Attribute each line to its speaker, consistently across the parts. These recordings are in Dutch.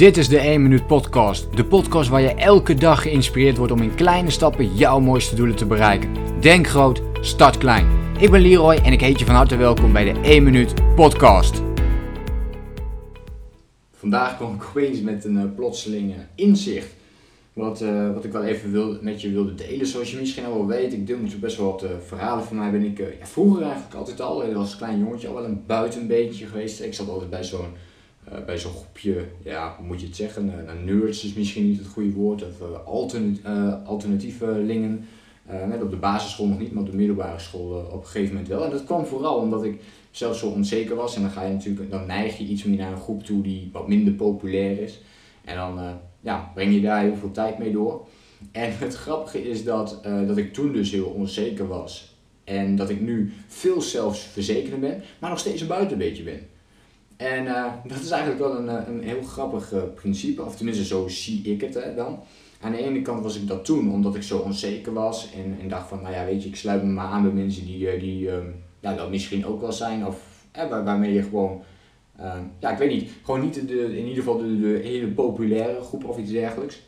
Speaker 1: Dit is de 1 Minuut Podcast. De podcast waar je elke dag geïnspireerd wordt om in kleine stappen jouw mooiste doelen te bereiken. Denk groot, start klein. Ik ben Leroy en ik heet je van harte welkom bij de 1 Minuut Podcast. Vandaag kwam ik opeens met een uh, plotseling inzicht. Wat, uh, wat ik wel even wil, met je wilde delen. Zoals je misschien al wel weet, ik deel natuurlijk best wel wat uh, verhalen van mij. Ben ik vroeger eigenlijk altijd al, als klein jongetje, al wel een buitenbeentje geweest. Ik zat altijd bij zo'n uh, bij zo'n groepje, ja, hoe moet je het zeggen, uh, nerds is misschien niet het goede woord, of uh, alternat alternatievelingen. net op de basisschool nog niet, maar op de middelbare school op een gegeven moment wel. En dat kwam vooral omdat ik zelf zo onzeker was. En dan ga je natuurlijk, dan neig je iets meer naar een groep toe die wat minder populair is. En dan ja, breng je daar heel veel tijd mee door. En het grappige is dat, dat ik toen dus heel onzeker was. En dat ik nu veel zelfverzekerder ben, maar nog steeds een buitenbeetje ben. En uh, dat is eigenlijk wel een, eh, een heel grappig uh, principe, of tenminste zo zie ik het hè, dan. Aan de ene kant was ik dat toen omdat ik zo onzeker was en, en dacht van, nou ja, weet je, ik sluit me maar aan bij mensen die, die um, ja, dat misschien ook wel zijn, of waar, waarmee je gewoon, uh, ja, ik weet niet, gewoon niet de, in ieder geval de hele populaire groep of iets dergelijks.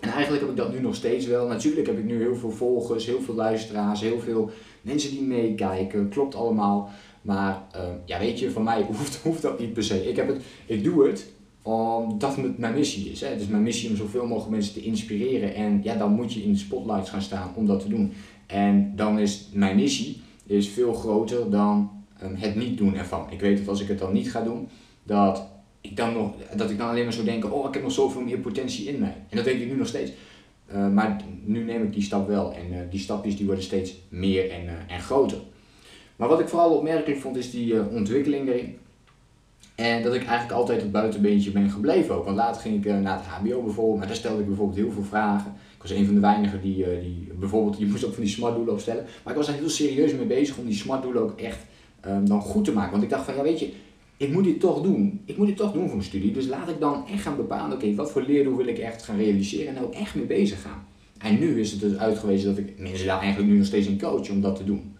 Speaker 1: En eigenlijk heb ik dat nu nog steeds wel. Natuurlijk heb ik nu heel veel volgers, heel veel luisteraars, heel veel mensen die meekijken, klopt allemaal. Maar uh, ja, weet je, van mij hoeft, hoeft dat niet per se. Ik, heb het, ik doe het omdat het mijn missie is. Het is mijn missie om zoveel mogelijk mensen te inspireren. En ja, dan moet je in de spotlights gaan staan om dat te doen. En dan is mijn missie is veel groter dan um, het niet doen ervan. Ik weet dat als ik het dan niet ga doen, dat ik dan, nog, dat ik dan alleen maar zou denken, oh ik heb nog zoveel meer potentie in mij. En dat denk ik nu nog steeds. Uh, maar nu neem ik die stap wel. En uh, die stapjes die worden steeds meer en, uh, en groter. Maar wat ik vooral opmerkelijk vond is die uh, ontwikkeling erin. En dat ik eigenlijk altijd het buitenbeentje ben gebleven ook. Want later ging ik uh, naar het HBO bijvoorbeeld, maar daar stelde ik bijvoorbeeld heel veel vragen. Ik was een van de weinigen die, uh, die bijvoorbeeld, je moest ook van die smartdoelen opstellen. Maar ik was daar heel serieus mee bezig om die smartdoelen ook echt um, dan goed te maken. Want ik dacht van, ja weet je, ik moet dit toch doen. Ik moet dit toch doen voor mijn studie. Dus laat ik dan echt gaan bepalen, oké, wat voor leerdoel wil ik echt gaan realiseren en ook echt mee bezig gaan. En nu is het dus uitgewezen dat ik mensen daar eigenlijk nu nog steeds in coach om dat te doen.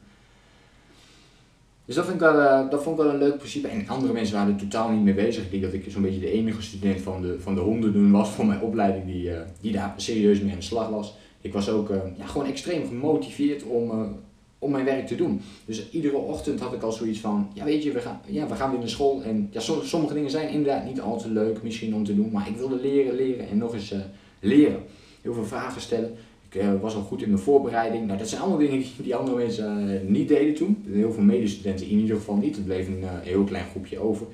Speaker 1: Dus dat, vind ik wel, uh, dat vond ik wel een leuk principe. En andere mensen waren er totaal niet mee bezig. Ik dat ik zo'n beetje de enige student van de, van de honderden was van mijn opleiding die, uh, die daar serieus mee aan de slag was. Ik was ook uh, ja, gewoon extreem gemotiveerd om, om mijn werk te doen. Dus iedere ochtend had ik al zoiets van, ja weet je, we gaan, ja, we gaan weer naar school. En ja, sommige dingen zijn inderdaad niet al te leuk misschien om te doen. Maar ik wilde leren, leren en nog eens leren. Heel veel vragen stellen. Ik uh, was al goed in mijn voorbereiding. Nou, dat zijn allemaal dingen die andere mensen uh, niet deden toen. Heel veel medestudenten in ieder geval niet. Er bleef een uh, heel klein groepje over.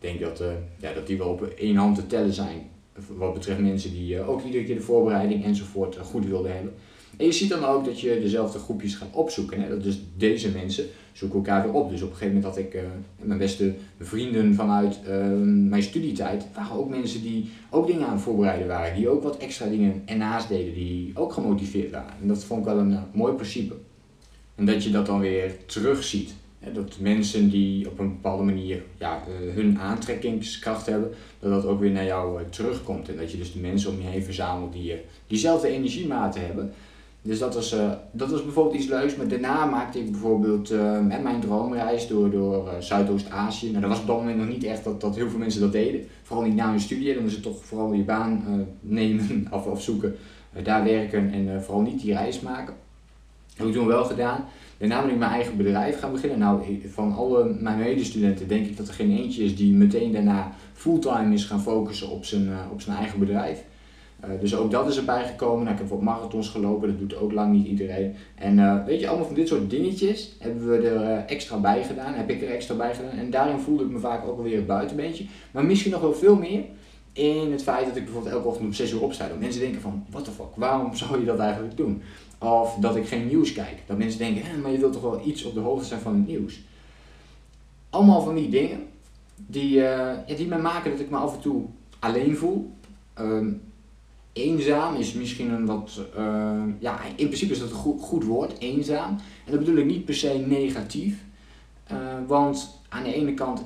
Speaker 1: Ik denk dat, ja, dat die wel op één hand te tellen zijn. Wat betreft mensen die ook iedere keer de voorbereiding enzovoort goed wilden hebben. En je ziet dan ook dat je dezelfde groepjes gaat opzoeken. Hè? Dus deze mensen zoeken elkaar weer op. Dus op een gegeven moment had ik uh, mijn beste vrienden vanuit uh, mijn studietijd. waren ook mensen die ook dingen aan het voorbereiden waren. Die ook wat extra dingen ernaast deden. Die ook gemotiveerd waren. En dat vond ik wel een uh, mooi principe. En dat je dat dan weer terugziet. Hè? Dat mensen die op een bepaalde manier ja, hun aantrekkingskracht hebben. Dat dat ook weer naar jou terugkomt. En dat je dus de mensen om je heen verzamelt die diezelfde energiematen hebben. Dus dat was, uh, dat was bijvoorbeeld iets leuks. Maar daarna maakte ik bijvoorbeeld uh, mijn droomreis door, door uh, Zuidoost-Azië. Nou, dat was op dat moment nog niet echt dat, dat heel veel mensen dat deden. Vooral niet na hun studie. Dan is het toch vooral je baan nemen of, of zoeken. daar werken en vooral niet die reis maken. Dat heb ik toen wel gedaan. Daarna ben ik mijn eigen bedrijf gaan beginnen. Nou, van alle mijn medestudenten denk ik dat er geen eentje is die meteen daarna fulltime is gaan focussen op zijn, op zijn eigen bedrijf. Uh, dus ook dat is erbij gekomen. Nou, ik heb wat marathons gelopen, dat doet ook lang niet iedereen. En uh, weet je, allemaal van dit soort dingetjes hebben we er uh, extra bij gedaan, heb ik er extra bij gedaan. En daarin voelde ik me vaak ook alweer het buitenbeentje. Maar misschien nog wel veel meer in het feit dat ik bijvoorbeeld elke ochtend om 6 uur opsta. Dat mensen denken van, what the fuck, waarom zou je dat eigenlijk doen? Of dat ik geen nieuws kijk. Dat mensen denken, eh, maar je wilt toch wel iets op de hoogte zijn van het nieuws. Allemaal van die dingen die, ja, die mij maken dat ik me af en toe alleen voel. Um, eenzaam is misschien een wat, uh, ja, in principe is dat een goed, woord, eenzaam. En dat bedoel ik niet per se negatief, uh, want aan de ene kant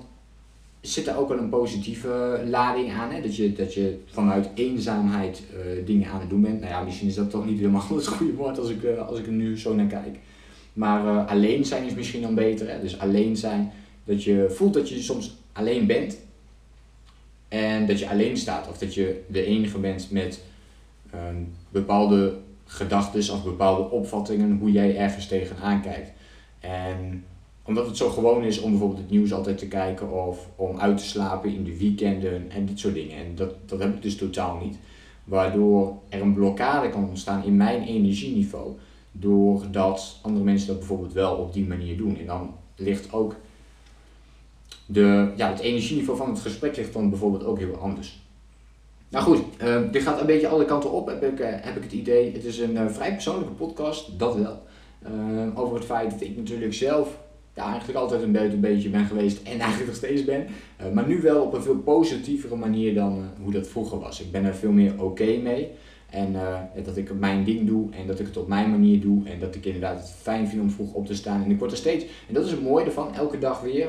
Speaker 1: zit er ook wel een positieve lading aan, hè? Dat, je, dat je vanuit eenzaamheid uh, dingen aan het doen bent. Nou ja, misschien is dat toch niet helemaal het goede woord als ik, als ik er nu zo naar kijk. Maar alleen zijn is misschien dan beter, hè? dus alleen zijn, dat je voelt dat je soms alleen bent En dat je alleen staat of dat je de enige bent met bepaalde gedachten of bepaalde opvattingen hoe jij ergens tegenaan kijkt. En omdat het zo gewoon is om bijvoorbeeld het nieuws altijd te kijken of om uit te slapen in de weekenden en dit soort dingen. En dat, dat heb ik dus totaal niet. Waardoor er een blokkade kan ontstaan in mijn energieniveau. Doordat andere mensen dat bijvoorbeeld wel op die manier doen. En dan ligt ook de, ja, het energieniveau van het gesprek ligt dan bijvoorbeeld ook heel anders. Nou goed, uh, dit gaat een beetje alle kanten op, heb ik, uh, heb ik het idee. Het is een uh, vrij persoonlijke podcast, dat wel. over het feit dat ik natuurlijk zelf ja, eigenlijk altijd een beetje, een beetje ben geweest en eigenlijk nog steeds ben. maar nu wel op een veel positievere manier dan hoe dat vroeger was. Ik ben er veel meer oké mee. En dat ik mijn ding doe en dat ik het op mijn manier doe. En dat ik inderdaad het fijn vind om vroeg op te staan. En ik word er steeds, en dat is het mooie ervan, elke dag weer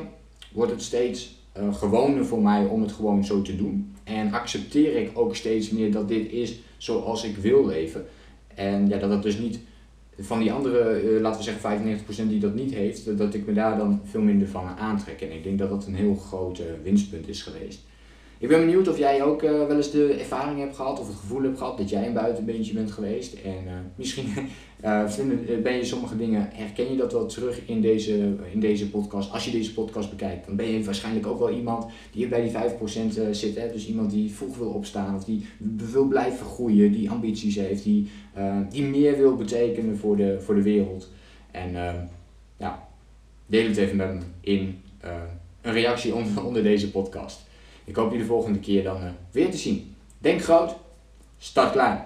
Speaker 1: wordt het steeds uh, voor mij om het gewoon zo te doen. En accepteer ik ook steeds meer dat dit is zoals ik wil leven. En ja, dat het dus niet van die andere, uh, laten we zeggen 95% die dat niet heeft, dat ik me daar dan veel minder van aantrek. En ik denk dat dat een heel groot uh, winstpunt is geweest. Ik ben benieuwd of jij ook uh, wel eens de ervaring hebt gehad of het gevoel hebt gehad dat jij een buitenbeentje bent geweest. En uh, misschien uh, ben je sommige dingen, herken je dat wel terug in deze, in deze podcast. Als je deze podcast bekijkt, dan ben je waarschijnlijk ook wel iemand die bij die 5% zit. Hè? Dus iemand die vroeg wil opstaan of die wil blijven groeien, die ambities heeft, die, die meer wil betekenen voor de, voor de wereld. En ja, deel het even met me in een reactie onder, onder deze podcast. Ik hoop je de volgende keer dan uh, weer te zien. Denk groot, start klein.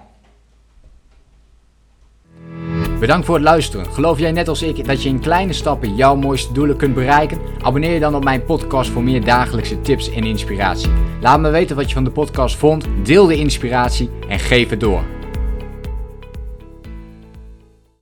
Speaker 2: Bedankt voor het luisteren. Geloof jij net als ik dat je in kleine stappen jouw mooiste doelen kunt bereiken? Abonneer je dan op mijn podcast voor meer dagelijkse tips en inspiratie. Laat me weten wat je van de podcast vond, deel de inspiratie en geef het door.